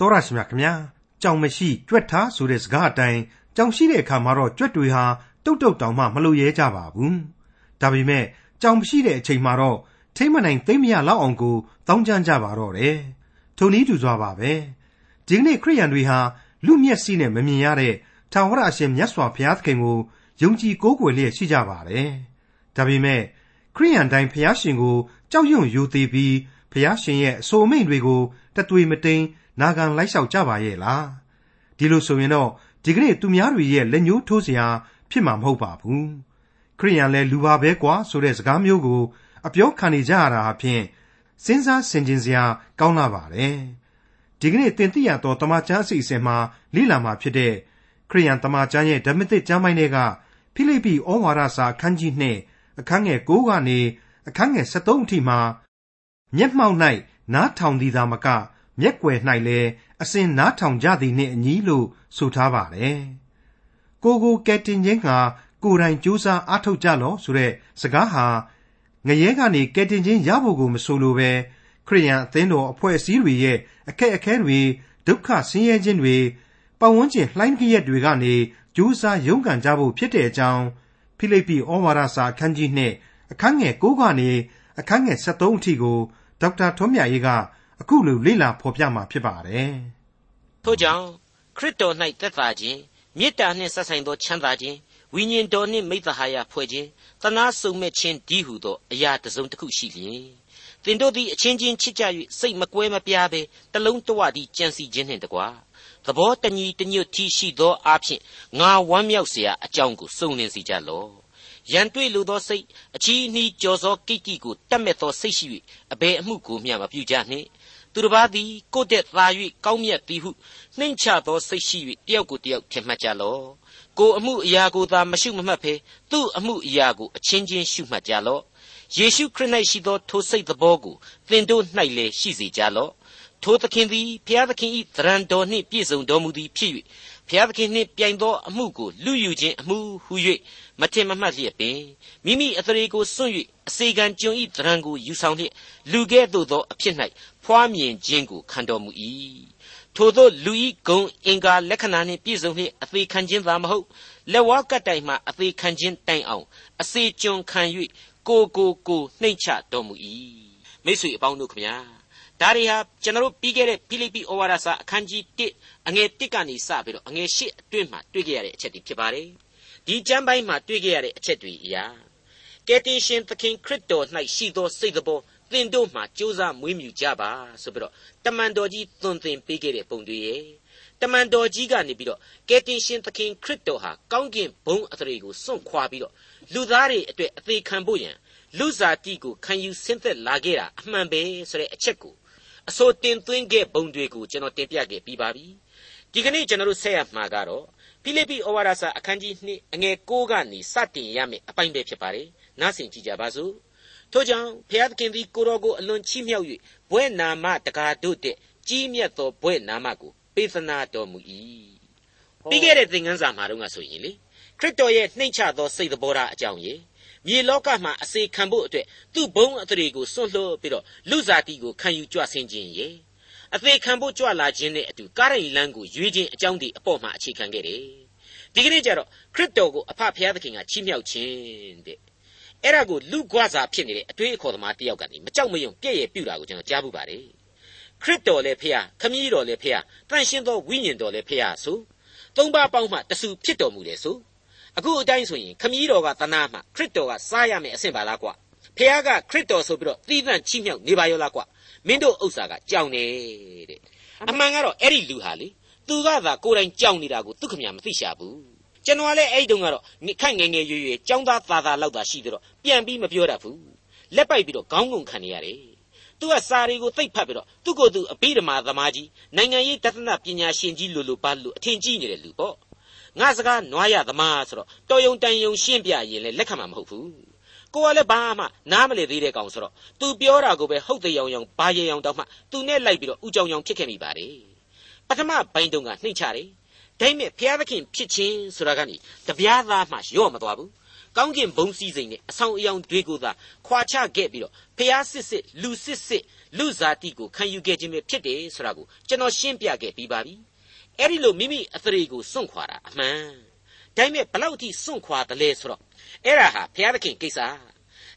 တော်ရရှိမြခင်ဗျာကြောင်မရှိကြွက်ထားဆိုတဲ့စကားအတိုင်းကြောင်ရှိတဲ့အခါမှာတော့ကြွက်တွေဟာတုတ်တုတ်တောင်မှမလို့ရဲကြပါဘူးဒါပေမဲ့ကြောင်မရှိတဲ့အချိန်မှာတော့ထိမ့်မနိုင်သိမ့်မရလောက်အောင်ကိုတောင်းကြမ်းကြပါတော့တယ်ထုံနည်းတူစွာပါပဲဒီကနေ့ခရိယန်တွေဟာလူမျက်စိနဲ့မမြင်ရတဲ့ထာဝရအရှင်မြတ်စွာဘုရားသခင်ကိုယုံကြည်ကိုးကွယ်လျက်ရှိကြပါတယ်ဒါပေမဲ့ခရိယန်တိုင်းဘုရားရှင်ကိုကြောက်ရွံ့ယိုသေးပြီးဘုရားရှင်ရဲ့အဆိုအမိန့်တွေကိုတသွေမတိန် နာခံလိုက်လျှောက်ကြပါရဲ့လားဒီလိုဆိုရင်တော့ဒီကနေ့သူများတွေရဲ့လက်ညှိုးထိုးစရာဖြစ်မှာမဟုတ်ပါဘူးခရိယန်လဲလူပါပဲကွာဆိုတဲ့စကားမျိုးကို အပြောခံနေကြရတာအဖြစ်စဉ်းစားဆင်ခြင်စရာကောင်းလာပါတယ်ဒီကနေ့တင်ပြရတော့တမချန်းအစီအစဉ်မှာလိလာမှာဖြစ်တဲ့ခရိယန်တမချန်းရဲ့ဓမ္မသစ်ကျမ်းပိုင်းတွေကဖိလိပ္ပိဩဝါဒစာအခန်းကြီး2အခန်းငယ်9ကနေအခန်းငယ်73အထိမှာမျက်မှောက်၌နားထောင်သည်သာမက မျက်ွယ်၌လည်းအစဉ်နားထောင်ကြသည်နှင့်အညီလို့ဆိုထားပါတယ်။ကိုကိုကဲတင်ခြင်းကကိုယ်တိုင်ကြိုးစားအားထုတ်ကြလော့ဆိုတဲ့စကားဟာငရဲကနေကဲတင်ခြင်းရဖို့ကိုမဆိုလိုပဲခရိယန်အသင်းတော်အဖွဲ့အစည်းတွေရဲ့အခက်အခဲတွေဒုက္ခဆင်းရဲခြင်းတွေပတ်ဝန်းကျင်လှိုင်းကြရက်တွေကနေကြိုးစားရုန်းကန်ကြဖို့ဖြစ်တဲ့အကြောင်းဖိလိပ္ပိဩဝါဒစာအခန်းကြီး2အခန်းငယ်9ကနေအခန်းငယ်73အထိကိုဒေါက်တာထွန်းမြတ်ရေးက အခုလိုလေ့လာဖော်ပြมาဖြစ်ပါတယ်။ထို့ကြောင့်ခရစ်တော်၌သက်သာခြင်းမေတ္တာနှင့်ဆက်ဆိုင်သောချမ်းသာခြင်းဝိညာဉ်တော်နှင့်မိတ္တဟာယဖွဲ့ခြင်းတနာစုံမဲ့ခြင်းဒီဟုသောအရာတစ်စုံတစ်ခုရှိလျင်သင်တို့သည်အချင်းချင်းချစ်ကြ၍စိတ်မကွဲမပြားဘဲတလုံးတဝတည်းကြံစီခြင်းနှင့်တကွာသဘောတညီတညွတ်ထီရှိသောအဖြစ်ငါဝမ်းမြောက်เสียအကြောင်းကိုစုံလင်စီကြလော့ရန်တွေ့လိုသောစိတ်အချီးနှီးကြော်စောကိတ်ကိကိုတတ်မဲ့သောစိတ်ရှိ၍အဘယ်အမှုကိုမျှမပြုကြနှင့် သူတစ်ပါးသည်ကိုယ့်တဲ့သာ၍ကောင်းမြတ်သည်ဟုနှိမ့်ချသောစိတ်ရှိ၍တယောက်ကိုတယောက်ထင်မှတ်ကြလော့ကိုအမှုအရာကိုသာမရှုမမှတ်ဖဲသူ့အမှုအရာကိုအချင်းချင်းရှုမှတ်ကြလော့ယေရှုခရစ်၌ရှိသောထိုစိတ်သဘောကိုသင်တို့၌လည်းရှိစေကြလော့ထိုသခင်သည်ဘုရားသခင်၏သရံတော်နှင့်ပြည့်စုံတော်မူသည်ဖြစ်၍ဘုရားသခင်နှင့်ပြိုင်သောအမှုကိုလူယူခြင်းအမှုဟု၍မထင်မမှတ်လျက်ပင်မိမိအသရေကိုစွန့်၍အစေခံကျွန်ဤတရံကိုယူဆောင်လျက်လူကဲ့သို့သောအဖြစ်၌ ဖွားမြင်ခြင်းကိုခံတော်မူ၏ထို့သောလူဤဂုံအင်္ဂါလက္ခဏာနှင့်ပြည့်စုံလျက်အသေးခံခြင်းသာမဟုတ်လက်ဝါးကတ်တိုင်မှအသေးခံခြင်းတိုင်အောင်အစေကျွန်ခံ၍ကိုကိုကိုနှိမ့်ချတော်မူ၏မိတ်ဆွေအပေါင်းတို့ခမညာဒါတွေဟာကျွန်တော်တို့ပြီးခဲ့တဲ့ဖိလိပ္ပိဩဝါဒစာအခန်းကြီး1အငယ်1ကနေစပြီးတော့အငယ်8အတွင်းမှာတွေ့ကြရတဲ့အချက်တွေဖြစ်ပါတယ်ဒီကျမ်းပိုင်းမှာတွေ့ကြရတဲ့အချက်တွေအရာကယ်တင်ရှင်သခင်ခရစ်တော်၌ရှိသောစိတ်တော် သင်တို့မှကြိုးစားမွေးမြူကြပါဆိုပြီးတော့တမန်တော်ကြီးသွန်သင်ပေးခဲ့တဲ့ပုံတွေရဲ့တမန်တော်ကြီးကနေပြီးတော့ကယ်တင်ရှင်သခင်ခရစ်တော်ဟာကောင်းကင်ဘုံအထရေကိုစွန့်ခွာပြီးတော့လူသားတွေအတွက်အသေးခံဖို့ရန်လူစားတိကိုခံယူဆင်းသက်လာခဲ့တာအမှန်ပဲဆိုတဲ့အချက်ကိုအစိုးတင်သွင်းခဲ့ပုံတွေကိုကျွန်တော်တင်ပြခဲ့ပြီးပါပြီဒီကနေ့ကျွန်တော်တို့ဆက်ရမှာကတော့ဖိလိပ္ပိဩဝါဒစာအခန်းကြီး2အငယ်6ကနေစတင်ရမယ့်အပိုင်းပဲဖြစ်ပါတယ်နားဆင်ကြည့်ကြပါစို့ ထို့ကြောင့်ဘုရားသခင်သည် ကိုတော်ကို အလွန်ချီးမြှောက်၍ဘွဲ့နာမတကာတို့တဲ့ကြီးမြတ်သောဘွဲ့နာမကို ပေးသနာတော်မူ၏ပြီးခဲ့တဲ့သင်ခန်းစာမှာတော့ဆိုရင်လေခရစ်တော်ရဲ့နှိမ့်ချသော စိတ်တော်ဓာတ်အကြောင်းရေမြေလောကမှာအစေခံဖို့အတွက်သူ့ဘုံအထရေကိုစွန့်လွှတ်ပြီးတော့လူစားတီကိုခံယူကြွဆင်းခြင်းရေအသေးခံဖို့ကြွလာခြင်းနဲ့အတူကာရိန်လန်းကိုရွေးခြင်းအကြောင်းဒီအပေါ်မှာအခြေခံခဲ့တယ်ဒီကနေ့ကျတော့ခရစ်တော်ကိုအဖဖျားသခင်ကချီးမြှောက်ခြင်းတဲ့ အဲ့ဒါကိုလူ့ကွာစာဖြစ်နေတဲ့အတွေးအခေါ်သမားတယောက်ကနေမကြောက်မရွံ့ပြည့်ရဲ့ပြူတာကိုကျွန်တော်ကြားဘူးပါတယ်ခရစ်တော်လည်းဖះခမည်းတော်လည်းဖះတန်ရှင်းသောဝိညာဉ်တော်လည်းဖះဆိုသုံးပါးပေါင်းမှတဆူဖြစ်တော်မူတယ်ဆိုအခုအတိုင်းဆိုရင်ခမည်းတော်ကတနာမှခရစ်တော်ကစားရမယ်အဆင့်ပါလားကွာဖះကခရစ်တော်ဆိုပြီးတော့သီးသန့်ချီးမြှောက်နေပါရောလားကွာမင်းတို့ဥစ္စာကကြောင်တယ်တဲ့အမှန်ကတော့အဲ့ဒီလူဟာလေသူကသာကိုယ်တိုင်ကြောင်နေတာကိုသူခမညာမသိရှာဘူး ကျွန်တော်ကလည်းအဲ့တုန်းကတော့ခန့်ငယ်ငယ်ရွယ်ရွယ်ចောင်းသားသာသာလောက်သာရှိသေးတော့ပြန်ပြီးမပြောတတ်ဘူးလက်ပိုက်ပြီးတော့ခေါင်းငုံခံနေရတယ်သူကစာတွေကိုသိပ်ဖတ်ပြီးတော့သူ့ကိုယ်သူအဘိဓမ္မာသမားကြီးနိုင်ငံရေးတသနာပညာရှင်ကြီးလိုလိုပါလို့အထင်ကြီးနေတဲ့လူပေါ့ငါစကားနွားရသမားဆိုတော့တော်ယုံတန်ယုံရှင်းပြရင်လည်းလက်ခံမှာမဟုတ်ဘူးကိုကလည်းဘာမှနားမလည်သေးတဲ့ကောင်ဆိုတော့ तू ပြောတာကိုပဲဟုတ်တဲ့ရောင်ရောင်ဘာရေရောင်တောက်မှ तू နဲ့လိုက်ပြီးတော့ဥကြောင်ကြောင်ဖြစ်ခဲ့မိပါတယ်ပထမဘိုင်းတုန်းကနှိမ့်ချတယ် ဒါပေမဲ့ဘုရားသခင်ဖြစ်ခြင်းဆိုတာကနေတပြားသားမှရော့မသွားဘူးခကောင်းကင်ဘုံစည်းစိမ်နဲ့အဆောင်အယောင်တွေကိုသာခွာချခဲ့ပြီးတော့ဖျားစစ်စစ်လူစစ်စစ်လူဇာတိကိုခံယူခဲ့ခြင်းပဲဖြစ်တယ်ဆိုတာကိုကျွန်တော်ရှင်းပြခဲ့ပြီးပါပြီအဲ့ဒီလိုမိမိအသရေကိုစွန့်ခွာတာအမှန်ဒါပေမဲ့ဘလောက်အထိစွန့်ခွာတယ်လဲဆိုတော့အဲ့ဒါဟာဘုရားသခင်ကိစ္စ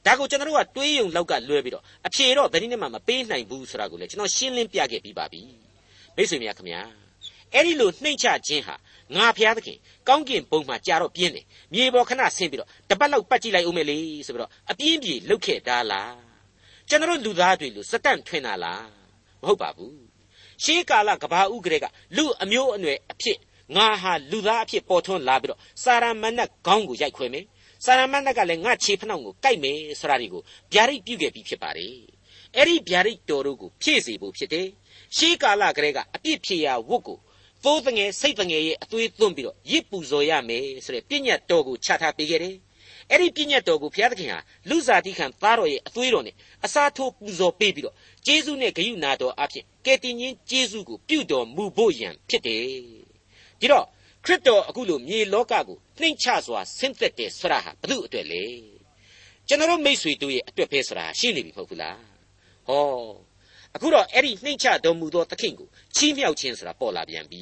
ဒါကိုကျွန်တော်တို့ကတွေးယုံလောက်ကလွဲပြီးတော့အဖြေတော့ဘယ်နည်းမှမပေးနိုင်ဘူးဆိုတာကိုလည်းကျွန်တော်ရှင်းလင်းပြခဲ့ပြီးပါပြီမိတ်ဆွေများခင်ဗျာ အဲ့ဒီလိုနှိမ့်ချခြင်းဟာငါဘုရားသခင်ကောင်းကင်ဘုံမှာကြာတော့ပြင်းတယ်မြေပေါ်ခဏဆင်းပြီးတော့တပတ်လောက်ပတ်ကြည့်လိုက်ဦးမယ်လေဆိုပြီးတော့အပြင်းပြေလုတ်ခဲ့တာလားကျွန်တော်လူသားတွေလို့စတန့်ထွင်တာလားမဟုတ်ပါဘူးရှေးကာလကဘာဥကရေကလူအမျိုးအနွယ်အဖြစ်ငါဟာလူသားအဖြစ်ပေါ်ထွန်းလာပြီးတော့စာရမဏတ်ခေါင်းကိုရိုက်ခွဲမယ်စာရမဏတ်ကလည်းငါခြေဖနှောက်ကိုကိုက်မယ်ဆိုတာတွေကိုဗျာဒိတ်ပြုခဲ့ပြီးဖြစ်ပါတယ်အဲ့ဒီဗျာဒိတ်တော်တို့ကိုဖြည့်စေဖို့ဖြစ်တယ်ရှေးကာလကလေးကအပြစ်ဖြေရာဝတ်ကို သိုးတငယ်စိတ်တငယ်ရဲ့အသွေးသွန်းပြီးတော့ရစ်ပူဇော်ရမယ်ဆိုတဲ့ပြည့်ညတ်တော်ကိုချထားပေးခဲ့တယ်အဲ့ဒီပြည့်ညတ်တော်ကိုဘုရားသခင်ဟာလူစားတိခံသားတော်ရဲ့အသွေးတော်နဲ့အစာထိုးပူဇော်ပေးပြီးတော့ဂျေဇုနဲ့ဂယုနာတော်အဖြစ်ကယ်တင်ရှင်ဂျေဇုကိုပြုတော်မူဖို့ရန်ဖြစ်တယ်ဒီတော့ခရစ်တော်အခုလိုမြေလောကကိုနှိမ်ချစွာဆင်းသက်တယ်ဆိုတာဟာဘု து အတွက်လေကျွန်တော်မိษွေတို့ရဲ့အတွက်ပဲဆိုတာရှင်းနေပြီမဟုတ်ဘူးလားဟော အခုတော့အဲ့ဒီနှိမ်ချတော်မူသောသခင်ကိုချီးမြှောက်ခြင်းဆိုတာပေါ်လာပြန်ပြီ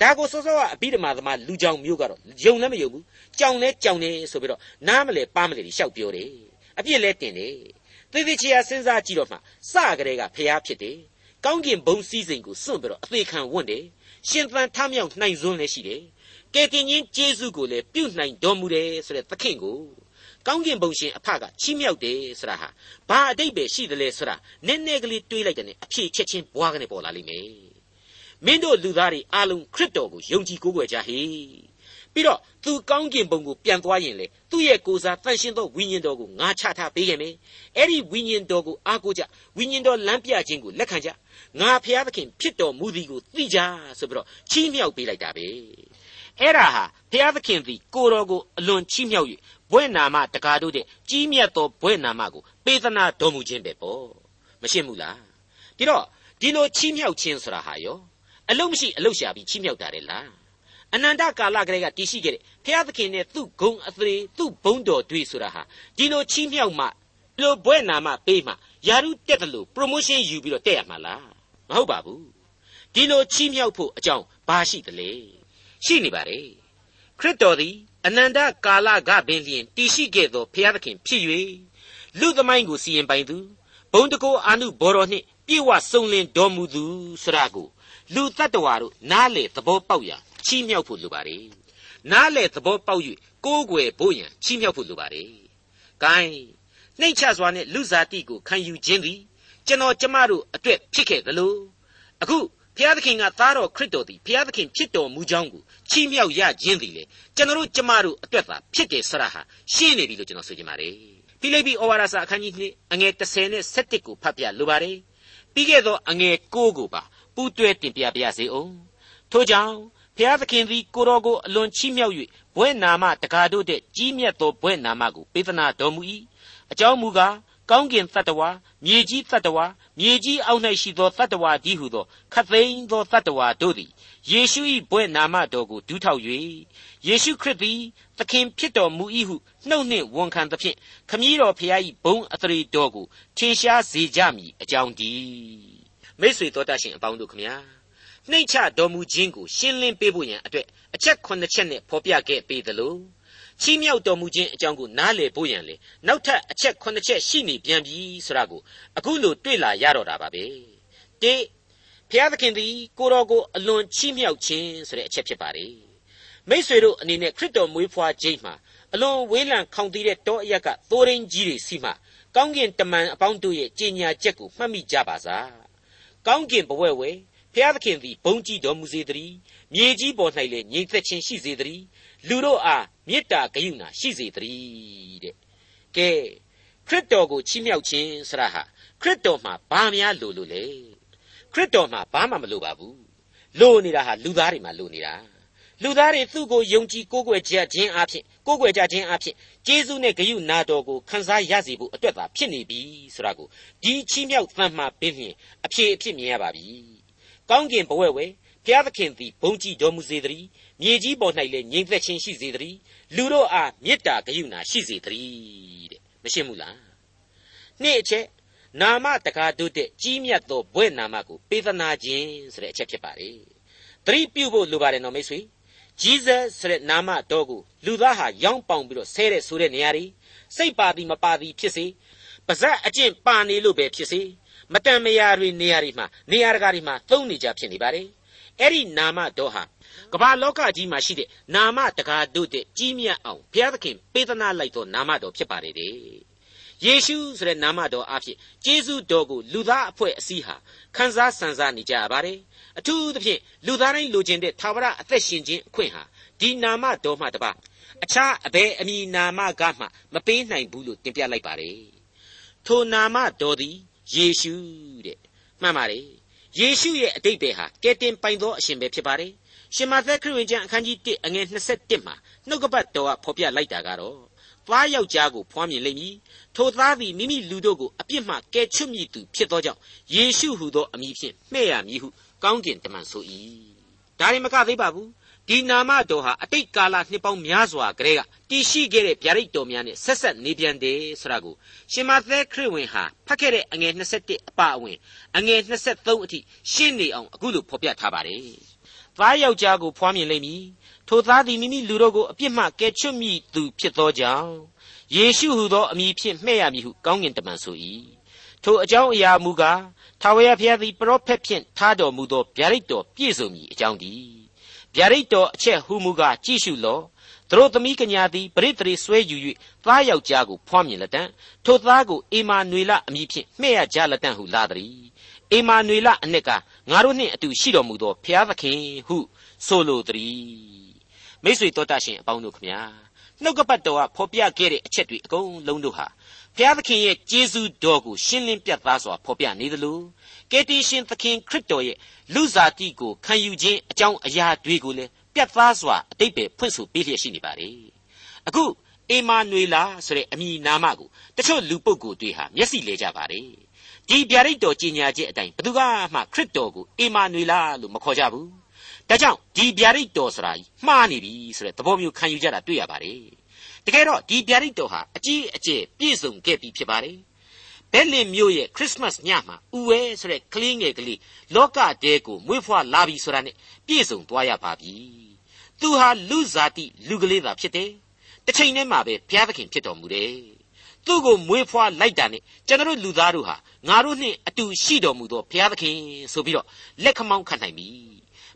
ဒါကိုစောစောကအဘိဓမ္မာသမားလူကြောင်မျိုးကတော့ယုံလည်းမယုံဘူးကြောင်လဲကြောင်နေဆိုပြီးတော့နားမလဲပါမလဲရှောက်ပြောတယ်အပြစ်လဲတင်တယ်သေသေးချာစဉ်းစားကြည့်တော့မှစကြတဲ့ကဖျားဖြစ်တယ်ကောင်းကင်ဘုံစည်းစိမ်ကိုစွန့်ပြီးတော့အသေးခံဝွင့်တယ်ရှင်သန်ထမြောက်နိုင်စွန်းလည်းရှိတယ်ကယ်တင်ရှင်ဂျေဇုကိုလည်းပြုနိုင်တော်မူတယ်ဆိုတဲ့သခင်ကို ကောင်းကင်ဘုံရှင်အဖကချီးမြှောက်တယ်ဆိုတာဟာဘာအတိတ်ပဲရှိတယ်လဲဆိုတာနည်းနည်းကလေးတွေးလိုက်တဲ့အဖြေချက်ချင်းဘွားကနေပေါ်လာလိမ့်မယ်မင်းတို့လူသားတွေအားလုံးခရစ်တော်ကိုယုံကြည်ကိုးကွယ်ကြဟေပြီးတော့သူကောင်းကင်ဘုံကိုပြန်သွားရင်လေသူ့ရဲ့ကိုယ်စားတန်ရှင်းသောဝိညာဉ်တော်ကိုငါချထားပေးခဲ့မယ်အဲ့ဒီဝိညာဉ်တော်ကိုအားကိုးကြဝိညာဉ်တော်လမ်းပြခြင်းကိုလက်ခံကြငါဖျားသခင်ဖြစ်တော်မူသည်ကိုသိကြဆိုပြီးတော့ချီးမြှောက်ပေးလိုက်တာပဲအဲ့ဒါဟာဘုရားသခင်သည်ကိုတော်ကိုအလွန်ချီးမြှောက်၍ ဘွဲ့နာမတကားတို့တဲ့ကြီးမြတ်သောဘွဲ့နာမကိုပေးသနာတော်မူခြင်းပဲပေါ့မရှင်းဘူးလားဒီတော့ဒီလိုချီးမြှောက်ခြင်းဆိုတာဟာရောအလုံးမရှိအလုံးရှာပြီးချီးမြှောက်တာလေလားအနန္တကာလကလေးကတည်ရှိခဲ့တဲ့ဘုရားသခင်နဲ့သူ့ဂုံအသေးသူ့ဘုံတော်တွေဆိုတာဟာဒီလိုချီးမြှောက်မှလိုဘွဲ့နာမပေးမှယာရုတက်တယ်လို့ promotion ယူပြီးတော့တက်ရမှာလားမဟုတ်ပါဘူးဒီလိုချီးမြှောက်ဖို့အကြောင်းဘာရှိသလဲရှိနေပါတယ်ခရစ်တော်သည် အနန္တကာလကပင်လျင်တည်ရှိခဲ့သောဘုရားသခင်ဖြစ်၍လူသမိုင်းကိုစီရင်ပိုင်သူဘုံတကောအာနုဘော်တော်နှင့်ပြေဝစုံလင်တော်မူသူဆရာကိုလူတ attva တို့နားလေသဘောပေါက်ရာချီးမြှောက်ဖို့လိုပါတယ်နားလေသဘောပေါက်၍ကိုးကွယ်ဖို့ရန်ချီးမြှောက်ဖို့လိုပါတယ်။ gain နှိမ့်ချစွာနဲ့လူစားတိကိုခံယူခြင်းသည်ကျွန်တော်ကျမတို့အတွက်ဖြစ်ခဲ့သလိုအခု ဘုရားသခင်ကသားတော်ခရစ်တော်သည်ဘုရားသခင်ဖြစ်တော်မူကြောင်းကိုချီးမြှောက်ရခြင်းသည်လေကျွန်တော်ကျမတို့အတွက်သာဖြစ်တယ်ဆရာဟာရှင်းနေပြီလို့ကျွန်တော်ဆိုချင်ပါတယ်ဖိလိပ္ပိဩဝါဒစာအခန်းကြီး2အငယ်30နဲ့17ကိုဖတ်ပြလိုပါတယ်ပြီးခဲ့သောအငယ်9ကိုပါပူးတွဲတင်ပြပါရစေအောင်ထို့ကြောင့်ဖျားသခင်သည်ကိုတော်ကိုအလွန်ချီးမြှောက်၍ဘွဲ့နာမတကားတို့တဲ့ကြီးမြတ်သောဘွဲ့နာမကိုပေးသနာတော်မူ၏အကြောင်းမူကား ကောင်းကင်တတ္တဝါမြေကြီးတတ္တဝါမြေကြီးအောက်၌ရှိသောတတ္တဝါကြီးဟုသောခတ်သိမ်းသောတတ္တဝါတို့သည်ယေရှု၏ဘွဲ့နာမတော်ကိုဒူးထောက်၍ယေရှုခရစ်သည်သခင်ဖြစ်တော်မူ၏ဟုနှုတ်နှင့်ဝန်ခံသဖြင့်ခမည်းတော်ဖျား၏ဘုံအထရေတော်ကိုထင်ရှားစေကြမည်အကြောင်းတည်းမိတ်ဆွေတော်တတ်ရှင်အပေါင်းတို့ခမညာနှိမ့်ချတော်မူခြင်းကိုရှင်းလင်းပေးဖို့ရန်အတွက်အချက်ခုနှစ်ချက်နဲ့ဖော်ပြခဲ့ပေးသလို ချီးမြှောက်တော်မူခြင်းအကြောင်းကိုနားလည်ဖို့ရန်လေနောက်ထပ်အချက်ခုနှစ်ချက်ရှိနေပြန်ပြီဆိုတာကိုအခုလိုတွေ့လာရတော့တာပါပဲတေဖျားသခင်သည်ကိုတော်ကိုအလွန်ချီးမြှောက်ခြင်းဆိုတဲ့အချက်ဖြစ်ပါတယ်မိษွေတို့အနေနဲ့ခရစ်တော်မွေးဖွားခြင်းမှာအလွန်ဝေးလံခေါင်သီးတဲ့တောအရက်ကသိုးရင်းကြီးတွေစီမှကောင်းကင်တမန်အပေါင်းတို့ရဲ့ကြင်ညာချက်ကိုမှတ်မိကြပါစားကောင်းကင်ဘဝဲဝဲ ဖျားသခင်သည်ဘုံကြည်တော်မူစေတည်းမြေကြီးပေါ်၌လည်းငြိမ်သက်ခြင်းရှိစေတည်းလူတို့အားမေတ္တာဂရုဏာရှိစေတည်းတဲ့ကဲခရစ်တော်ကိုချီးမြှောက်ခြင်းဆရာဟာခရစ်တော်မှာဘာများလိုလို့လဲခရစ်တော်မှာဘာမှမလိုပါဘူးလိုနေတာဟာလူသားတွေမှာလိုနေတာလူသားတွေသူ့ကိုယုံကြည်ကိုးကွယ်ကြခြင်းအဖြစ်ကိုးကွယ်ကြခြင်းအဖြစ်ကျေးဇူးနဲ့ဂရုနာတော်ကိုခံစားရစေဖို့အတွက်သာဖြစ်နေပြီဆိုတာကိုဒီချီးမြှောက်သံမှာပင်ဖြင့်အဖြေအဖြစ်မြင်ရပါပြီ ကောင်းကင်ဘဝဲဝဲဖဘုရားသခင်သည်ဘုန်းကြီးတော်မူစေတည်းမြေကြီးပေါ်၌လည်းငြိမ်သက်ခြင်းရှိစေတည်းလူတို့အားမေတ္တာဂရုဏာရှိစေတည်းတဲ့မရှင်းဘူးလားနေ့အချက်နာမတကားတို့တဲ့ကြီးမြတ်သောဘွဲ့နာမကိုပေးသနာခြင်းဆိုတဲ့အချက်ဖြစ်ပါလေသတိပြုဖို့လိုပါတယ်နော်မိတ်ဆွေ Jesus ဆိုတဲ့နာမတော်ကိုလူသားဟာရောင်းပေါင်ပြီးတော့ဆဲတဲ့ဆိုတဲ့နေရာတွေစိတ်ပါသည်မပါသည်ဖြစ်စေပါဇက်အကျင့်ပါနေလို့ပဲဖြစ်စေ မတန်မရာတွေနေရာတွေမှာနေရာတကာတွေမှာသုံးနေကြဖြစ်နေပါတယ်အဲ့ဒီနာမတော်ဟာကမ္ဘာလောကကြီးမှာရှိတဲ့နာမတကာတို့တဲ့ကြီးမြတ်အောင်ဘုရားသခင်ပေးသနာလိုက်သောနာမတော်ဖြစ်ပါတယ်တဲ့ယေရှုဆိုတဲ့နာမတော်အဖြစ်ကျေးဇူးတော်ကိုလူသားအဖွဲ့အစည်းဟာခံစားဆန်စားနေကြရပါတယ်အထူးသဖြင့်လူသားတိုင်းလိုချင်တဲ့သာဝရအသက်ရှင်ခြင်းအခွင့်ဟာဒီနာမတော်မှတပါအခြားအဘယ်အမည်နာမကမှမပေးနိုင်ဘူးလို့တင်ပြလိုက်ပါတယ်ထိုနာမတော်သည် ယေရှုတဲ့မှန်ပါတယ်ယေရှုရဲ့အတိတ်ပဲဟာကယ်တင်ပိုင်သောအရှင်ပဲဖြစ်ပါတယ်ရှင်မသက်ခရစ်ဝင်ကျမ်းအခန်းကြီး1အငယ်27မှာနှုတ်ကပတ်တော်ကဖော်ပြလိုက်တာကတော့သားယောက်ျားကိုဖွားမြင်လိမ့်မည်ထိုသားသည်မိမိလူတို့ကိုအပြစ်မှကယ်ချွတ်မည်သူဖြစ်သောကြောင့်ယေရှုဟူသောအမည်ဖြင့်မှဲ့ရမည်ဟုကောင်းကင်တမန်ဆို၏ဒါရင်မကသေးပါဘူး ဒီနာမတော်ဟာအတိတ်ကာလနှစ်ပေါင်းများစွာကတည်းကတည်ရှိခဲ့တဲ့ဗျာဒိတ်တော်များနဲ့ဆက်ဆက်နေပြန်တယ်ဆိုတာကိုရှင်မသက်ခရစ်ဝင်ဟာဖတ်ခဲ့တဲ့အငယ်27အပါအဝင်အငယ်23အထိရှင်းနေအောင်အခုလိုဖော်ပြထားပါတယ်။သားယောက်ျားကိုဖွားမြင်လိမ့်မည်။ထိုသားသည်မိမိလူတို့ကိုအပြစ်မှကယ်ချွတ်မိသူဖြစ်သောကြောင့်ယေရှုဟူသောအမည်ဖြင့်မှဲ့ရမည်ဟုကောင်းကင်တမန်ဆို၏။ထိုအကြောင်းအရာမူကားထာဝရဘုရားသည်ပရောဖက်ဖြင့်ထားတော်မူသောဗျာဒိတ်တော်ပြည့်စုံမည်အကြောင်းတည်း ဗျာဒိတ်တော်အချက်ဟူမူကားကြည့်ရှုလော့သူတို့သမီးကညာသည်ပရိသေဆွဲယူ၍သားယောက်ျားကိုဖွားမြင်လက်တံထိုသားကိုအေမာနွေလအမည်ဖြင့်မှဲ့ရကြလက်တံဟုလာသည်အေမာနွေလအနှစ်ကငါတို့နှင့်အတူရှိတော်မူသောဖျားသခင်ဟုဆိုလိုသည်မိတ်ဆွေတော်တတ်ရှင်အပေါင်းတို့ခမညာနှုတ်ကပတ်တော်ကဖော်ပြခဲ့တဲ့အချက်တွေအကုန်လုံးတို့ဟာ ဖျားသခင်ရဲ့ကျေးဇူးတော်ကိုရှင်းလင်းပြသစွာဖော်ပြနေသလိုကယ်တင်ရှင်သခင်ခရစ်တော်ရဲ့လူစားတိကိုခံယူခြင်းအကြောင်းအရာတွေကိုလည်းပြတ်သားစွာအတိတ်ပဲဖွင့်ဆိုပေးလျက်ရှိနေပါလေအခုအေမာနွေလာဆိုတဲ့အမည်နာမကိုတချို့လူပုဂ္ဂိုလ်တွေဟာမျက်စိလဲကြပါတယ်ဒီဗျာဒိတ်တော်ကြီးညာခြင်းအတိုင်းဘသူကမှခရစ်တော်ကိုအေမာနွေလာလို့မခေါ်ကြဘူးဒါကြောင့်ဒီဗျာဒိတ်တော်ဆိုတာမှားနေပြီဆိုတဲ့သဘောမျိုးခံယူကြတာတွေ့ရပါတယ် တကယ်တော့ဒီဗျာဒိတ်တော်ဟာအကြီးအကျယ်ပြည့်စုံခဲ့ပြီဖြစ်ပါတယ်ဘယ်လင်မြို့ရဲ့ခရစ်စမတ်ညမှာဥဝဲဆိုတဲ့ကလေးငယ်ကလေးလောကတဲကိုမွေးဖွားလာပြီဆိုတာနဲ့ပြည့်စုံသွားရပါပြီသူဟာလူဇာတိလူကလေးသာဖြစ်တယ်တစ်ချိန်တည်းမှာပဲဘုရားသခင်ဖြစ်တော်မူတယ်သူ့ကိုမွေးဖွားလိုက်တာနဲ့ကျွန်တော်လူသားတို့ဟာငါတို့နှင့်အတူရှိတော်မူသောဘုရားသခင်ဆိုပြီးတော့လက်ခမောင်းခံနိုင်ပြီ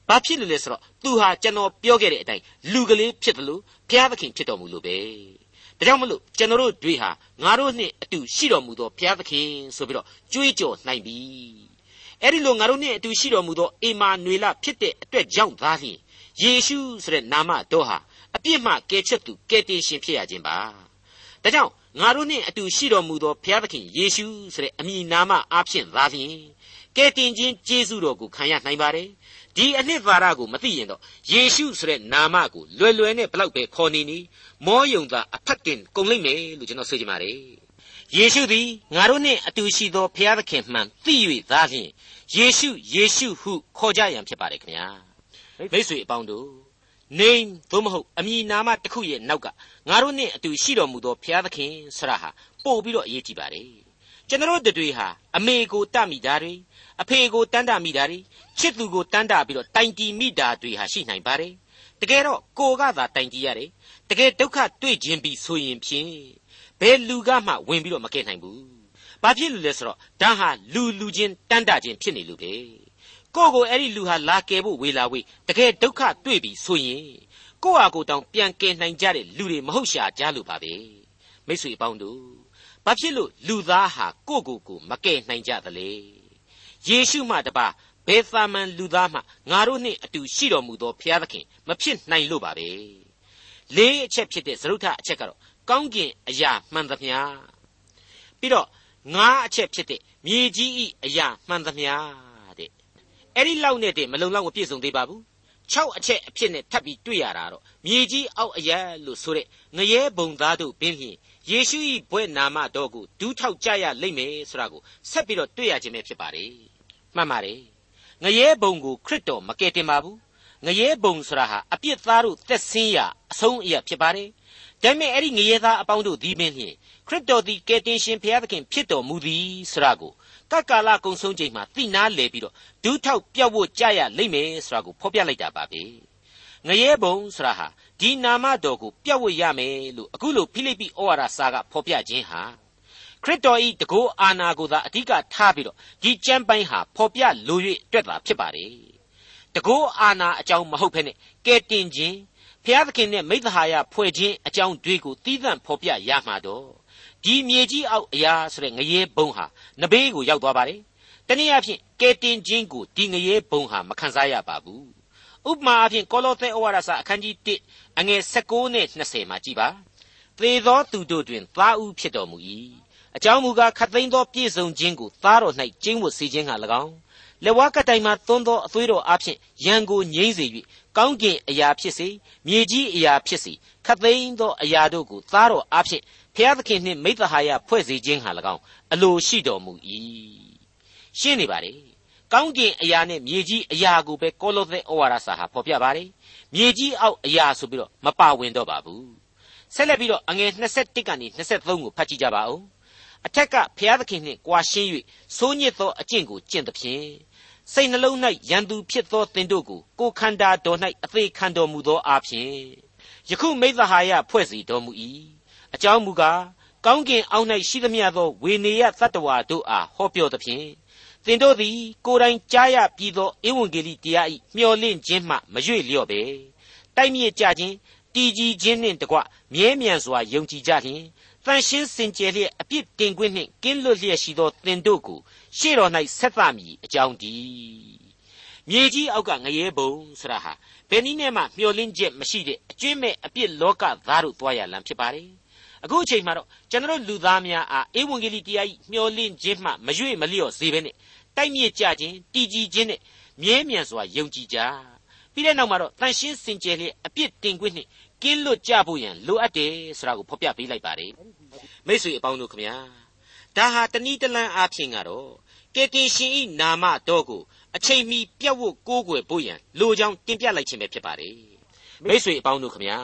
ဘာဖြစ်လို့လဲဆိုတော့သူဟာကျွန်တော်ပြောခဲ့တဲ့အတိုင်းလူကလေးဖြစ်တယ်လို့ဘုရားသခင်ဖြစ်တော်မူလို့ပဲဒါကြောင့်မလို့ကျွန်တော်တို့တွေဟာငါတို့နှင့်အတူရှိတော်မူသောဘုရားသခင်ဆိုပြီးတော့ကြွေးကြော်နိုင်ပြီအဲ့ဒီလိုငါတို့နှင့်အတူရှိတော်မူသောအေမာနွေလဖြစ်တဲ့အတွက်ကြောင့်သာလျှင်ယေရှုဆိုတဲ့နာမတော်ဟာအပြစ်မှကယ်ချက်သူကယ်တင်ရှင်ဖြစ်ရခြင်းပါဒါကြောင့်ငါတို့နှင့်အတူရှိတော်မူသောဘုရားသခင်ယေရှုဆိုတဲ့အမည်နာမအားဖြင့်သာလျှင်ကယ်တင်ခြင်းကျေးဇူးတော်ကိုခံရနိုင်ပါတယ် ဒီအနှစ်သာရကိုမသိရင်တော့ယေရှုဆိုတဲ့နာမကိုလွယ်လွယ်နဲ့ဘလောက်ပဲခေါ်နေနေမောယုံသာအဖက်တင်ကုန်လိမ့်မယ်လို့ကျွန်တော်ဆိုချင်ပါတယ်ယေရှုသည်ငါတို့နှင့်အတူရှိသောဘုရားသခင်မှန်သိ၍သာလျှင်ယေရှုယေရှုဟုခေါ်ကြရန်ဖြစ်ပါတယ်ခင်ဗျာမိတ်ဆွေအပေါင်းတို့နေသို့မဟုတ်အမည်နာမတစ်ခုရဲ့နောက်ကငါတို့နဲ့အတူရှိတော်မူသောဘုရားသခင်ဆရာဟာပို့ပြီးတော့အရေးကြီးပါတယ်ကျွန်တော်တို့တွေဟာအမေကိုတမိတာတွေ အဖေကိုတန်တမိတာတွေချစ်သူကိုတန်တပြီးတော့တိုင်တီမိတာတွေဟာရှိနိုင်ပါတယ်တကယ်တော့ကိုကသာတိုင်တီရတယ်တကယ်ဒုက္ခတွေ့ခြင်းပြီးဆိုရင်ဖြင့်ဘယ်လူကမှဝင်ပြီးတော့မကဲနိုင်ဘူးဘာဖြစ်လို့လဲဆိုတော့ဒါဟာလူလူချင်းတန်တချင်းဖြစ်နေလို့ပဲကိုယ့်ကိုအဲ့ဒီလူဟာလာကယ်ဖို့ဝေလာဝေးတကယ်ဒုက္ခတွေ့ပြီဆိုရင်ကိုယ့်ဟာကိုယ်တောင်ပြန်ကယ်နိုင်ကြတဲ့လူတွေမဟုတ်ရှာကြလို့ပါပဲမိတ်ဆွေအပေါင်းတို့ဘာဖြစ်လို့လူသားဟာကိုယ့်ကိုယ်ကိုမကယ်နိုင်ကြသလဲ ယေရှုမှတပါဘယ်သာမန်လူသားမှငါတို့နှင့်အတူရှိတော်မူသောဘုရားသခင်မဖြစ်နိုင်လို့ပါပဲလေးအချက်ဖြစ်တဲ့သရုတ်ထအချက်ကတော့ကောင်းကင်အရာမှန်သမျှပြီးတော့ငါးအချက်ဖြစ်တဲ့မြေကြီးဤအရာမှန်သမျှတဲ့အဲ့ဒီလောက်နဲ့တည်းမလုံလောက်မပြည့်စုံသေးပါဘူး6အချက်အဖြစ်နဲ့ထပ်ပြီးတွေ့ရတာတော့မြေကြီးအောက်အရာလို့ဆိုတဲ့ငရဲဘုံသားတို့ပင်လျင် ယေရှု၏ဘွဲ့နာမတော်ကိုဒူးထောက်ကြရလိမ့်မယ်ဆိုတာကိုဆက်ပြီးတော့တွေ့ရခြင်းပဲဖြစ်ပါတယ်မှန်ပါတယ်ငရဲဘုံကိုခရစ်တော်မကယ်တင်ပါဘူးငရဲဘုံဆိုတာဟာအပြစ်သားတို့သက်ဆင်းရအဆုံးအရဖြစ်ပါတယ်ဒါပေမဲ့အဲ့ဒီငရဲသားအပေါင်းတို့ဒီပင်လျှင်ခရစ်တော်သည်ကယ်တင်ရှင်ဘုရားသခင်ဖြစ်တော်မူသည်ဆိုတာကိုကကာလကုံဆုံးချိန်မှာသိနာလေပြီးတော့ဒူးထောက်ပြောက်ဖို့ကြရလိမ့်မယ်ဆိုတာကိုဖော်ပြလိုက်တာပါပဲငရဲဘုံဆိုတာဟာ ဒီနာမတော်ကိုပြတ်ဝတ်ရမယ်လို့အခုလိုဖိလိပ္ပိဩဝါဒစာကဖော်ပြခြင်းဟာခရစ်တော်ဤတကောအာနာကိုသာအဓိကထားပြီးတော့ဒီကျမ်းပိုင်းဟာဖော်ပြလို၍အတွက်တာဖြစ်ပါတယ်တကောအာနာအကြောင်းမဟုတ်ဘဲနဲ့ကဲတင်ခြင်းဘုရားသခင်နဲ့မိသဟာယဖွဲ့ခြင်းအကြောင်းတွေကိုသီးသန့်ဖော်ပြရမှာတော့ဒီမြေကြီးအောက်အရာဆိုတဲ့ငရဲဘုံဟာနဘေးကိုရောက်သွားပါတယ်တနည်းအားဖြင့်ကဲတင်ခြင်းကိုဒီငရဲဘုံဟာမခံစားရပါဘူး ဥပမာအားဖြင့်ကောလောသဲဩဝါဒစာအခန်းကြီး1အငယ်16နဲ့20မှာကြည်ပါသေသောသူတို့တွင်သားဦးဖြစ်တော်မူ၏အကြောင်းမူကားခတ်သိမ်းသောပြည့်စုံခြင်းကိုသားတော်၌ကျင့်ဝတ်စေခြင်းဟာ၎င်းလက်ဝါးကတိုင်မှသွန်းသောအသွေးတော်အားဖြင့်ရန်ကိုငြိမ့်စေ၍ကောင်းကင်အရာဖြစ်စေမြေကြီးအရာဖြစ်စေခတ်သိမ်းသောအရာတို့ကိုသားတော်အားဖြင့်ဖျားသခင်နှင့်မိသဟာယဖွဲ့စေခြင်းဟာ၎င်းအလိုရှိတော်မူ၏ရှင်းနေပါလေ ကောင်းကင်အရာနဲ့မြေကြီးအရာကိုပဲကောလောသဲဩဝါဒစာဟာဖော်ပြပါတယ်မြေကြီးအောက်အရာဆိုပြီးတော့မပါဝင်တော့ပါဘူးဆက်လက်ပြီးတော့အငယ်21ကနေ23ကိုဖတ်ကြည့်ကြပါဦးအထက်ကဖျားသခင်နှင့်ကြွာရှင်း၍စိုးညစ်သောအကျင့်ကိုကျင့်သဖြင့်စိတ်နှလုံး၌ရန်သူဖြစ်သောသင်တို့ကိုကိုခန္ဓာတော်၌အသေးခံတော်မူသောအဖြစ်ယခုမိသဟာယဖွဲ့စီတော်မူ၏အကြောင်းမူကားကောင်းကင်အောက်၌ရှိသမျှသောဝေနေယသတ္တဝါတို့အားဟောပြောသဖြင့်သ င်တို့သည် ကိုယ်တိုင်ကြားရပြီးသောဧဝံဂေလိတရား၏မျှော်လင့်ခြင်းမှမရွေ့လျော့ပဲတိုက်မြစ်ကြခြင်းတည်ကြည်ခြင်းနှင့်တကွမြဲမြံစွာယုံကြည်ကြလျင်တန်ရှင်းစင်ကြယ်လျက်အပြစ်တင်ခွင့်နှင့်ကင်းလွတ်လျက်ရှိသောသင်တို့ကိုရှေ့တော်၌ဆက်သမည်အကြောင်းတည်းမြေကြီးအောက်ကငရဲဘုံဆရာဟာဘယ်နည်းနဲ့မှမျှော်လင့်ချက်မရှိတဲ့အကျွင့်မဲ့အပြစ်လောကသားတို့သွားရလမ်းဖြစ်ပါတယ်အခုအချိန်မှာတော့ကျွန်တော်လူသားများအားဧဝံဂေလိတရားကြီးမျှော်လင့်ခြင်းမှမရွေ့မလျော့စေဘဲနဲ့ တိုက်မြစ်ကြခြင်းတည်ကြည်ခြင်းနဲ့မြဲမြံစွာယုံကြည်ကြပြီးတဲ့နောက်မှာတော့တန်ရှင်းစင်ကြယ်လျက်အပြစ်တင်ခွင့်နှင့်ကင်းလွတ်ကြဖို့ရန်လိုအပ်တယ်ဆိုတာကိုဖော်ပြပေးလိုက်ပါတယ်မိတ်ဆွေအပေါင်းတို့ခမညာဒါဟာတနည်းတလန်းအားဖြင့်ကတော့ကေတင်ရှင်ဤနာမတော်ကိုအချိန်မီပြတ်ဝတ်ကိုးကွယ်ဖို့ရန်လိုကြောင်းတင်ပြလိုက်ခြင်းပဲဖြစ်ပါတယ်မိတ်ဆွေအပေါင်းတို့ခမညာ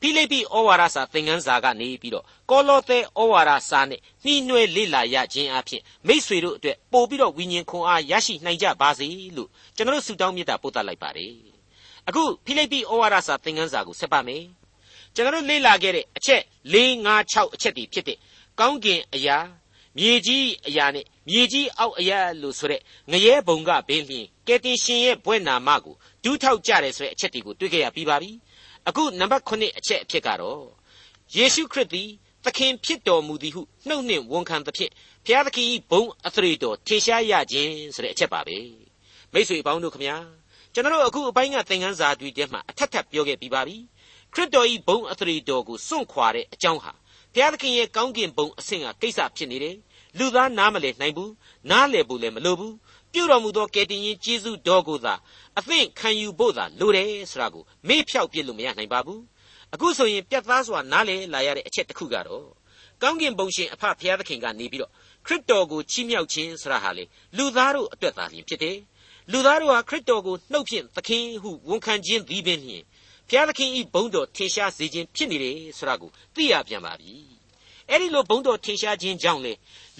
ဖိလိပ္ပိဩဝါဒစာသင်ခန်းစာကနေပြီးတော့ကောလောသဲဩဝါဒစာနဲ့နှီးနှွဲလေ့လာရခြင်းအဖြစ်မိษွေတို့အတွက်ပို့ပြီးတော့ဝိညာဉ်ခွန်အားရရှိနိုင်ကြပါစေလို့ကျွန်တော်ဆုတောင်းမေတ္တာပို့သလိုက်ပါတယ်အခုဖိလိပ္ပိဩဝါဒစာသင်ခန်းစာကိုဆက်ပါမယ်ကျွန်တော်လေ့လာခဲ့တဲ့အချက်၄၅6အချက်တည်းဖြစ်တဲ့ကောင်းကင်အရာမြေကြီးအရာနဲ့မြေကြီးအောက်အရာလို့ဆိုတဲ့ငရဲဘုံကဘင်းလျင်ကယ်တင်ရှင်ရဲ့ဘွဲ့နာမကိုဒူးထောက်ကြတယ်ဆိုတဲ့အချက်တွေကိုတွေ့ကြရပြီးပါပြီ အခုနံပါတ်9အချက်အဖြစ်ကတော့ယေရှုခရစ်သည်သခင်ဖြစ်တော်မူသည်ဟုနှုတ်နှင့်ဝန်ခံသဖြင့်ဘုရားသခင်၏ဘုန်းအသရေတော်ထေရှားရခြင်းဆိုတဲ့အချက်ပါပဲမိတ်ဆွေပေါင်းတို့ခမညာကျွန်တော်အခုအပိုင်းကသင်ခန်းစာတွေထဲမှာအထက်ထပ်ပြောခဲ့ပြီးပါပြီခရစ်တော်၏ဘုန်းအသရေတော်ကိုစွန့်ခွာတဲ့အကြောင်းဟာဘုရားသခင်ရဲ့ကောင်းကင်ဘုံအဆင့်ကကိစ္စဖြစ်နေတယ်လူသားနားမလည်နိုင်ဘူးနားလည်ဖို့လည်းမလိုဘူးပြုတော်မူသောကယ်တင်ရှင်ယေရှုတော်ကိုသာ အသင့်ခံယူဖို့သာလိုတယ်ဆိုတာကိုမေ့ဖြောက်ပြစ်လို့မရနိုင်ပါဘူးအခုဆိုရင်ပြတ်သားစွာနားလည်လာရတဲ့အချက်တစ်ခုကတော့ကောင်းကင်ဘုံရှင်အဖဖျားသခင်ကနေပြီးတော့ခရစ်တော်ကိုချီးမြှောက်ခြင်းဆိုတာဟာလေလူသားတို့အတွက်သာလျှင်ဖြစ်တယ်လူသားတို့ဟာခရစ်တော်ကိုနှုတ်ဖြင့်သခင်ဟုဝန်ခံခြင်းသည်ပင်လျှင်ဖျားသခင်ဤဘုန်းတော်ထင်ရှားစေခြင်းဖြစ်နေတယ်ဆိုတာကိုသိရပြန်ပါပြီအဲ့ဒီလိုဘုန်းတော်ထင်ရှားခြင်းကြောင့်လေ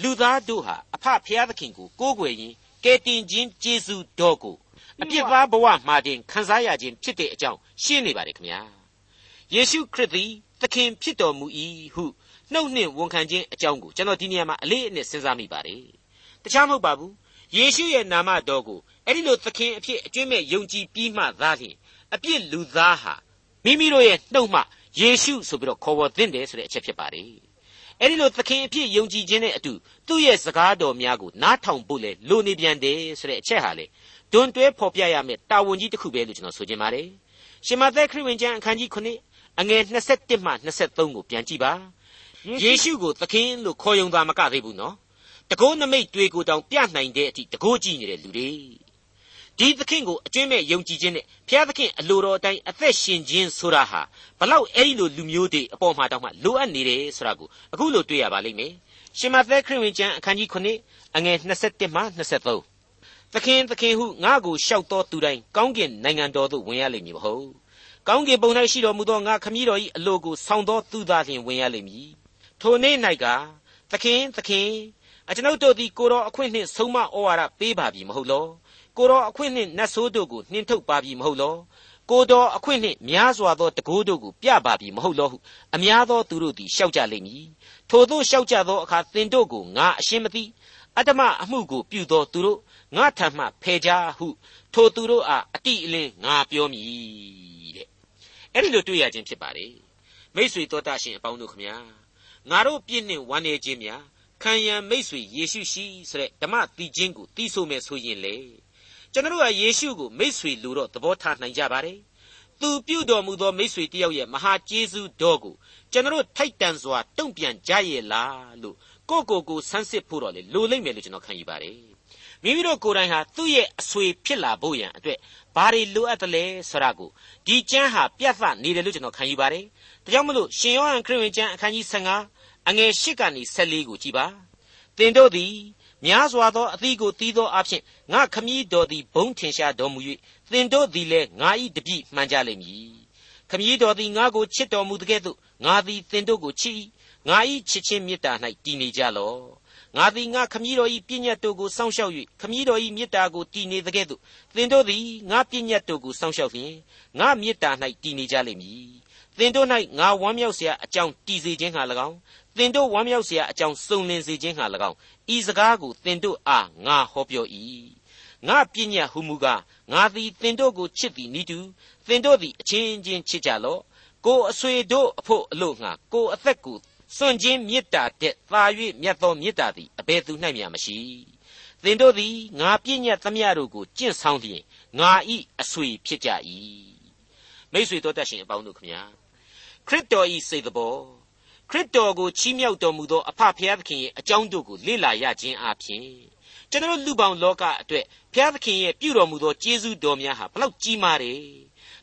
လူသားတို့ဟာအဖဖျားသခင်ကိုကိုးကွယ်ရင်ကယ်တင်ခြင်းကျေးဇူးတော်ကို အပြစ်သားဘဝမှာတင်ခံစားရခြင်းဖြစ်တဲ့အကြောင်းရှင်းနေပါတယ်ခင်ဗျာယေရှုခရစ်သည်သခင်ဖြစ်တော်မူ၏ဟုနှုတ်နှင့်ဝန်ခံခြင်းအကြောင်းကိုကျွန်တော်ဒီနေရာမှာအလေးအနက်စဉ်းစားမိပါတယ်တခြားမဟုတ်ပါဘူးယေရှုရဲ့နာမတော်ကိုအဲ့ဒီလိုသခင်အဖြစ်အကျွင့်မဲ့ယုံကြည်ပြီးမှသာလျှင်အပြစ်လူသားဟာမိမိတို့ရဲ့နှုတ်မှယေရှုဆိုပြီးတော့ခေါ်ဝေါ်သင့်တယ်ဆိုတဲ့အချက်ဖြစ်ပါတယ်အဲ့ဒီလိုသခင်အဖြစ်ယုံကြည်ခြင်းနဲ့အတူသူ့ရဲ့စကားတော်များကိုနားထောင်ဖို့လေလိုနေပြန်တယ်ဆိုတဲ့အချက်ဟာလေ ဒွန်တွဲဖော်ပြရမယ့်တာဝန်ကြီးတစ်ခုပဲလို့ကျွန်တော်ဆိုချင်ပါတယ်ရှင်မသက်ခရစ်ဝင်ကျမ်းအခန်းကြီး9အငယ်21မှ23ကိုပြန်ကြည့်ပါယေရှုကိုသခင်လို့ခေါ်ယုံတာမကသေးဘူးနော်တကိုးနမိတ်တွေကိုတောင်ပြနိုင်တဲ့အထိတကိုးကြည့်နေတဲ့လူတွေဒီသခင်ကိုအကျွင့်မဲ့ယုံကြည်ခြင်းနဲ့ဘုရားသခင်အလိုတော်အတိုင်းအသက်ရှင်ခြင်းဆိုတာဟာဘလောက်အဲ့ဒီလိုလူမျိုးတွေအပေါ်မှာတောင်မှလိုအပ်နေတယ်ဆိုတာကိုအခုလိုတွေ့ရပါလိမ့်မယ်ရှင်မသက်ခရစ်ဝင်ကျမ်းအခန်းကြီး9အငယ်21မှ23 သခင်သခင်ဟုငါ့ကိုလျှောက်တော်သူတိုင်းကောင်းကင်နိုင်ငံတော်သို့ဝင်ရလိမ့်မည်မဟုတ်ကောင်းကင်ဘုံ၌ရှိတော်မူသောငါခမည်းတော်၏အလိုကိုဆောင်တော်သူသားလျှင်ဝင်ရလိမ့်မည်ထိုနေ့၌ကသခင်သခင်အကျွန်ုပ်တို့သည်ကိုတော်အခွင့်နှင့်ဆုံးမဩဝါဒပေးပါပြီမဟုတ်လောကိုတော်အခွင့်နှင့်နတ်ဆိုးတို့ကိုနှင်ထုတ်ပါပြီမဟုတ်လောကိုတော်အခွင့်နှင့်များစွာသောတကိုးတို့ကိုပြပါပြီမဟုတ်လောဟုအများသောသူတို့သည်ရှောက်ကြလိမ့်မည်ထိုသို့ရှောက်ကြသောအခါသင်တို့ကိုငါအရှင်းမသိအတ္တမအမှုကိုပြုသောသူတို့ ငါထံမှဖယ်ကြဟုထိုသူတို့အားအတိအလင်းငါပြောမည်တဲ့အဲ့ဒီလိုတွေ့ရခြင်းဖြစ်ပါလေမိษွေတော်တတ်ရှင်အပေါင်းတို့ခမညာငါတို့ပြည့်နှင့်ဝမ်းနေခြင်းများခံရန်မိษွေယေရှုရှိဆိုတဲ့ဓမ္မတီချင်းကိုတီးဆိုမယ်ဆိုရင်လေကျွန်တော်တို့ကယေရှုကိုမိษွေလို့တော့သဘောထားနိုင်ကြပါတယ်သူပြုတော်မူသောမိษွေတယောက်ရဲ့မဟာကျေးဇူးတော်ကိုကျွန်တော်ထိုက်တန်စွာတုံ့ပြန်ကြရဲ့လားလို့ကိုကိုကိုဆန်းစစ်ဖို့တော့လေလိုလိမ့်မယ်လို့ကျွန်တော်ခံယူပါတယ် မိမိတို့ကိုယ်တိုင်ဟာသူ့ရဲ့အဆွေဖြစ်လာဖို့ရန်အတွက်ဘာတွေလိုအပ်တယ်လဲဆိုတာကိုဒီကျမ်းဟာပြသနေတယ်လို့ကျွန်တော်ခံယူပါတယ်ဒါကြောင့်မလို့ရှင်ယောဟန်ခရစ်ဝင်ကျမ်းအခန်းကြီး15အငယ်8ကနေ14ကိုကြည်ပါသင်တို့သည်များစွာသောအသီးကိုတီးသောအဖြစ်ငါခမည်းတော်သည်ဘုံထင်ရှားတော်မူ၍သင်တို့သည်လည်းငါ၏တပည့်မှန်ကြလိမ့်မည်ခမည်းတော်သည်ငါကိုချစ်တော်မူတဲ့ကဲ့သို့ငါသည်သင်တို့ကိုချစ်၏ငါ၏ချစ်ချင်းမေတ္တာ၌တည်နေကြလော့ ငါသည်ငါခမည်းတော်၏ပြည့်ညတ်တို့ကိုစောင့်ရှောက်၍ခမည်းတော်၏မေတ္တာကိုတည်နေတဲ့ကဲ့သို့သင်တို့သည်ငါပြည့်ညတ်တို့ကိုစောင့်ရှောက်လျင်ငါမေတ္တာ၌တည်နေကြလိမ့်မည်သင်တို့၌ငါဝမ်းမြောက်เสียအကြောင်းတည်စေခြင်းဟာ၎င်းသင်တို့ဝမ်းမြောက်เสียအကြောင်းစုံလင်စေခြင်းဟာ၎င်းဤစကားကိုသင်တို့အားငါဟောပြော၏ငါပြည့်ညတ်ဟုမူကားငါသည်သင်တို့ကိုချစ်သည်နိတူသင်တို့သည်အချင်းချင်းချစ်ကြလော့ကိုအဆွေတို့အဖို့အလို့ငှာကိုအသက်ကို စွန့်ခြင်းမေတ္တာတဲ့သာ၍မြတ်သောမေတ္တာသည်အဘယ်သူ၌မျှမရှိသင်တို့သည်ငါပြည့်ညတ်သမျှတို့ကိုကျင့်ဆောင်လျင်ငါဤအဆွေဖြစ်ကြ၏မိတ်ဆွေတို့တတ်ရှင်အပေါင်းတို့ခမညာခရစ်တော်ဤစိတ်တော်ခရစ်တော်ကိုချီးမြှောက်တော်မူသောအဖဖျားသခင်ရဲ့အကြောင်းတို့ကိုလေ့လာရခြင်းအပြင်ကျွန်တော်လူပေါင်းလောကအတွက်ဘုရားသခင်ရဲ့ပြုတော်မူသောကျေးဇူးတော်များဟာဘလောက်ကြီးမားတယ်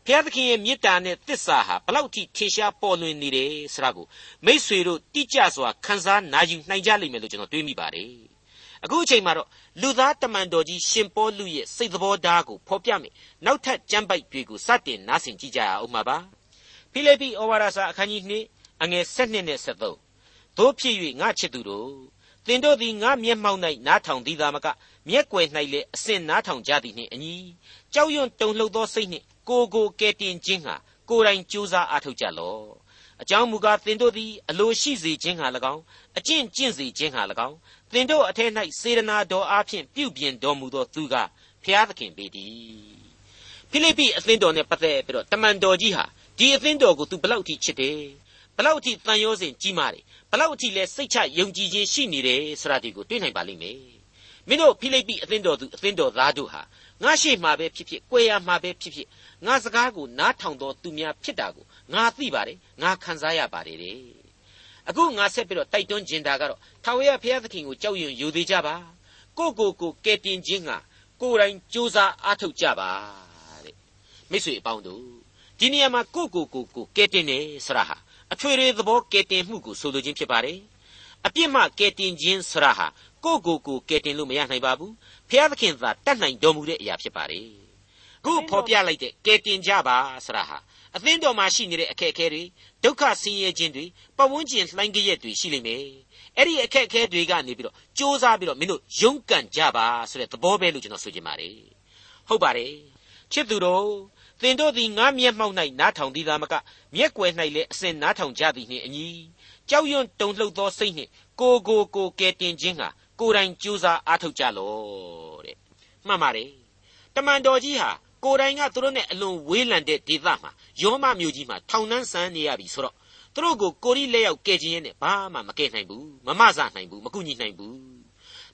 ဘုရားသခင်ရဲ့မေတ္တာနဲ့သစ္စာဟာဘလောက်ထိထင်ရှားပေါ်လွင်နေတယ်ဆိုတာကိုမိษွေတို့တိကျစွာခန်းစားနာယူနိုင်ကြလိမ့်မယ်လို့ကျွန်တော်တွေးမိပါတယ်အခုအချိန်မှာတော့လူသားတမန်တော်ကြီးရှင်ပေါလုရဲ့စိတ်သဘောထားကိုဖော်ပြမယ်နောက်ထပ်ကြမ်းပိုက်တွေကိုစတင်နားဆင်ကြည့်ကြရအောင်ပါပါဖိလိပ္ပိဩဝါဒစာအခန်းကြီး2အငယ်7နဲ့73တို့ဖြစ်၍ငါချစ်သူတို့သင်တို့သည်ငါမျက်မှောက်၌နားထောင်သည်သာမကမျက်ွယ်၌လည်းအစဉ်နားထောင်ကြသည်နှင့်အညီကြောက်ရွံ့တုန်လှုပ်သောစိတ်နှင့် ကိုကိုကဲတင်ခြင်းဟာကိုယ်တိုင်ကြိုးစားအားထုတ်ကြလော့အကြောင်းမူကားသင်တို့သည်အလိုရှိစေခြင်းဟာ၎င်းအကျင့်ကျင့်စေခြင်းဟာ၎င်းသင်တို့အထက်၌စေရနာတော်အားဖြင့်ပြုပြင်တော်မူသောသူကဖျားသခင်ပေတည်းဖိလိပ္ပိအသင်းတော်နဲ့ပတ်သက်ပြီးတော့တမန်တော်ကြီးဟာဒီအသင်းတော်ကိုသူဘလောက်ထိချစ်တယ်ဘလောက်ထိတန်ရောစဉ်ကြီးမားတယ်ဘလောက်ထိလဲစိတ်ချယုံကြည်ခြင်းရှိနေတယ်ဆိုတာဒီကိုတွေ့နိုင်ပါလိမ့်မယ်မင်းတို့ဖိလိပ္ပိအသင်းတော်သူအသင်းတော်သားတို့ဟာငါရှိမှပဲဖြစ်ဖြစ်ကြွယ်ရမှပဲဖြစ်ဖြစ် ငါစကားကိုနားထောင်တော်သူများဖြစ်တာကိုငါသိပါတယ်ငါခံစားရပါတယ်တဲ့အခုငါဆက်ပြီးတော့တိုက်တွန်းခြင်းတာကတော့ထာဝရဘုရားသခင်ကိုကြောက်ရွံ့ယူသေးကြပါကိုကိုကိုကဲတင်ခြင်းကကိုယ်တိုင်ကြိုးစားအားထုတ်ကြပါတဲ့မိတ်ဆွေအပေါင်းတို့ဒီနေရာမှာကိုကိုကိုကိုကဲတင်နေဆရာဟာအထွေထွေသဘောကဲတင်မှုကိုဆိုလိုခြင်းဖြစ်ပါတယ်အပြစ်မှကဲတင်ခြင်းဆရာဟာကိုကိုကိုကဲတင်လို့မရနိုင်ပါဘူးဖျားသခင်သာတတ်နိုင်တော်မူတဲ့အရာဖြစ်ပါတယ် ခုဖော်ပြလိုက်တဲ့ကဲတင်ကြပါဆရာဟာအသင်းတော်မှာရှိနေတဲ့အခက်အခဲတွေဒုက္ခဆင်းရဲခြင်းတွေပဝန်းကျင်လှိုင်းကြရက်တွေရှိလိမ့်မယ်အဲ့ဒီအခက်အခဲတွေကနေပြီးတော့စ조사ပြီးတော့မင်းတို့ရုန်းကန်ကြပါဆိုတဲ့သဘောပဲလို့ကျွန်တော်ဆိုချင်ပါတယ်ဟုတ်ပါတယ်ချစ်သူတို့သင်တို့သည်ငါမျက်မှောက်၌နားထောင်သည်သာမကမျက်ွယ်၌လည်းအစဉ်နားထောင်ကြသည်နှင့်အညီကြောက်ရွံ့တုန်လှုပ်သောစိတ်နှင့်ကိုကိုကိုကဲတင်ခြင်းဟာကိုယ်တိုင်ကြိုးစားအားထုတ်ကြလော့တဲ့မှန်ပါတယ်တမန်တော်ကြီးဟာ ကိုယ်တိုင်ကသူတို့နဲ့အလွန်ဝေးလံတဲ့ဒေသမှာယောမမြို့ကြီးမှာထောင်နှန်းဆန်းနေရပြီဆိုတော့သူတို့ကိုကိုရီလက်ရောက်ကဲခြင်းနဲ့ဘာမှမကဲနိုင်ဘူးမမဆနိုင်ဘူးမကူညီနိုင်ဘူး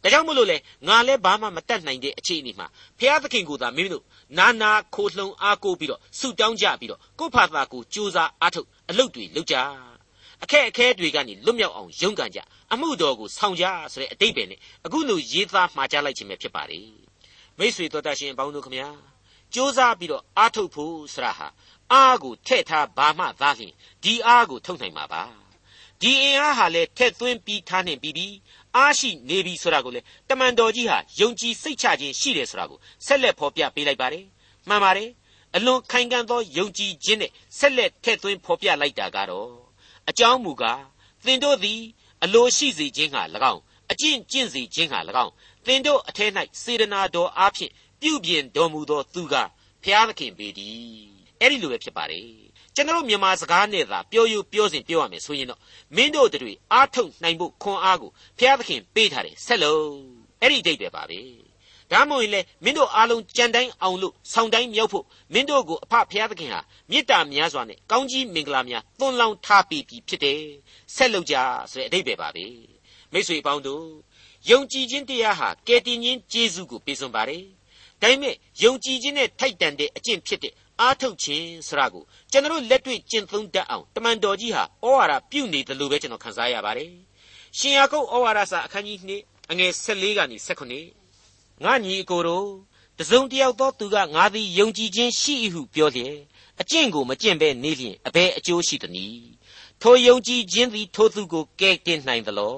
ဒါကြောင့်မလို့လေငါလည်းဘာမှမတတ်နိုင်တဲ့အခြေအနေမှာဖျားသခင်ကိုသာမင်းတို့နာနာခိုလှုံအားကိုးပြီးတော့ဆုတောင်းကြပြီးတော့ကိုယ့်ဖာသာကိုကြိုးစားအားထုတ်အလုပ်တွေလုပ်ကြအခက်အခဲတွေကနေလွတ်မြောက်အောင်ရုန်းကန်ကြအမှုတော်ကိုဆောင်ကြဆိုတဲ့အတိတ်ပဲနဲ့အခုလိုရေးသားမှာကြားလိုက်ခြင်းပဲဖြစ်ပါလေမိတ်ဆွေတော်တတ်ရှင်အပေါင်းတို့ခမညာ စ조사ပြီးတော့အားထုတ်ဖို့ဆရာဟာအားကိုထည့်ထားဘာမှသားဖြင့်ဒီအားကိုထုတ်နိုင်မှာပါဒီအင်အားဟာလည်းထက်သွင်းပြီးထားနှင့်ပြီးပြီးအားရှိနေပြီဆိုတာကိုလေတမန်တော်ကြီးဟာယုံကြည်စိတ်ချခြင်းရှိတယ်ဆိုတာကိုဆက်လက်ဖော်ပြပေးလိုက်ပါတယ်မှန်ပါတယ်အလွန်ခိုင်ခံ့သောယုံကြည်ခြင်းနဲ့ဆက်လက်ထည့်သွင်းဖော်ပြလိုက်တာကတော့အကြောင်းမူကားသင်တို့သည်အလိုရှိစေခြင်းဟာ၎င်းအကျင့်ကျင့်စေခြင်းဟာ၎င်းသင်တို့အထက်၌စေတနာတော်အားဖြင့် ပြုပြင်တော်မူသောသူကဖျားသခင်ပေတည်းအဲ့ဒီလိုပဲဖြစ်ပါတယ်ကျွန်တော်မြန်မာစကားနဲ့သာပြောယူပြောစဉ်ပြောရမယ်ဆိုရင်တော့မင်းတို့တွေအားထုတ်နိုင်ဖို့ခွန်အားကိုဖျားသခင်ပေးထားတယ်ဆက်လို့အဲ့ဒီဒိတ်ပဲပါပဲဒါမှမဟုတ်လေမင်းတို့အားလုံးကြံတိုင်းအောင်လို့ဆောင်းတိုင်းမြောက်ဖို့မင်းတို့ကိုအဖဖျားသခင်ဟာမေတ္တာများစွာနဲ့ကောင်းကြီးမင်္ဂလာများသွန်လောင်းထားပေးပြီးဖြစ်တယ်ဆက်လုပ်ကြဆိုတဲ့အဓိပ္ပာယ်ပါပဲမိတ်ဆွေအပေါင်းတို့ယုံကြည်ခြင်းတရားဟာကယ်တင်ခြင်းကျေးဇူးကိုပေးစွန်ပါတယ် ဒါပေမဲ့ယုံကြည်ခြင်းနဲ့ထိုက်တန်တဲ့အကျင့်ဖြစ်တဲ့အားထုတ်ခြင်းဆိုတာကိုကျွန်တော်လက်တွေ့ကျင့်သုံးတတ်အောင်တမန်တော်ကြီးဟာဩဝါဒပြုနေတယ်လို့ပဲကျွန်တော်ခန်းစားရပါတယ်ရှင်ယာကုပ်ဩဝါဒစာအခန်းကြီး2အငယ်14ကနေ18ငါညီအကိုတို့တစုံတယောက်သောသူကငါသည်ယုံကြည်ခြင်းရှိ၏ဟုပြောလျက်အကျင့်ကိုမကျင့်ဘဲနေလျင်အဘယ်အကျိုးရှိသနည်းထိုယုံကြည်ခြင်းသည်ထိုသူကိုကဲတင်နိုင်သလော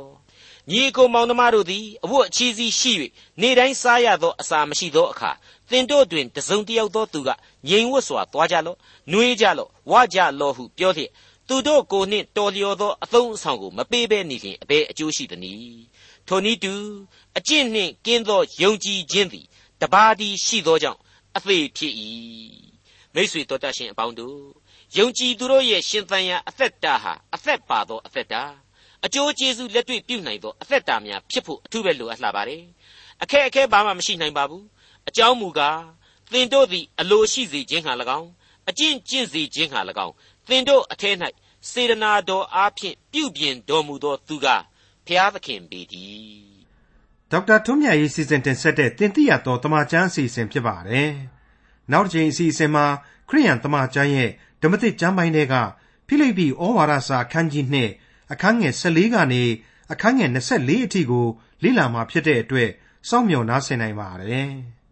ညီအကိုမောင်နှမတို့သည်အဝတ်အချီးစီးရှိ၍နေတိုင်းစားရသောအစာမရှိသောအခါသင်တို့တွင်တစုံတယောက်သောသူကငြိမ်ဝတ်စွာသွားကြလော့နှွေးကြလော့ဝကြလော့ဟုပြောလျက်သူတို့ကိုနှင့်တော်လျော်သောအသုံးအဆောင်ကိုမပေးဘဲနေလျင်အဘယ်အကျိုးရှိသနည်းထိုနည်းတူအကျင့်နှင့်ကင်းသောယုံကြည်ခြင်းသည်တပါးတည်းရှိသောကြောင့်အသေးဖြစ်၏မိတ်ဆွေတော်တတ်ရှင်အပေါင်းတို့ယုံကြည်သူတို့ရဲ့ရှင်သန်ရာအသက်တာဟာအသက်ပါသောအသက်တာ အကျိုးကျေးဇူးလက်တွေ့ပြုနိုင်သောအသက်တာများဖြစ်ဖို့အထူးပဲလိုအပ်လာပါတယ်အခက်အခဲဘာမှမရှိနိုင်ပါဘူးအကြောင်းမူကားသင်တို့သည်အလိုရှိစေခြင်းဟာ၎င်းအကျင့်ကျင့်စေခြင်းဟာ၎င်းသင်တို့အထက်၌စေတနာတော်အားဖြင့်ပြုပြင်တော်မူသောသူကဖျားသခင်ပေတည်းဒေါက်တာထွန်းမြတ်ရေးစီစဉ်တင်ဆက်တဲ့တင်ပြရသောတမချန်းအစီအစဉ်ဖြစ်ပါတယ်နောက်တစ်ချိန်အစီအစဉ်မှာခရိယန်တမချန်းရဲ့ဓမ္မသစ်ကျမ်းပိုင်းတွေကဖိလိပ္ပိဩဝါဒစာအခန်းကြီး2 အခန်းငယ်14ကနေအခန်းငယ်24အထိကို လေ့လာမှာဖြစ်တဲ့အတွက်စောင့်မျှော်နားဆင်နိုင်ပါတယ်။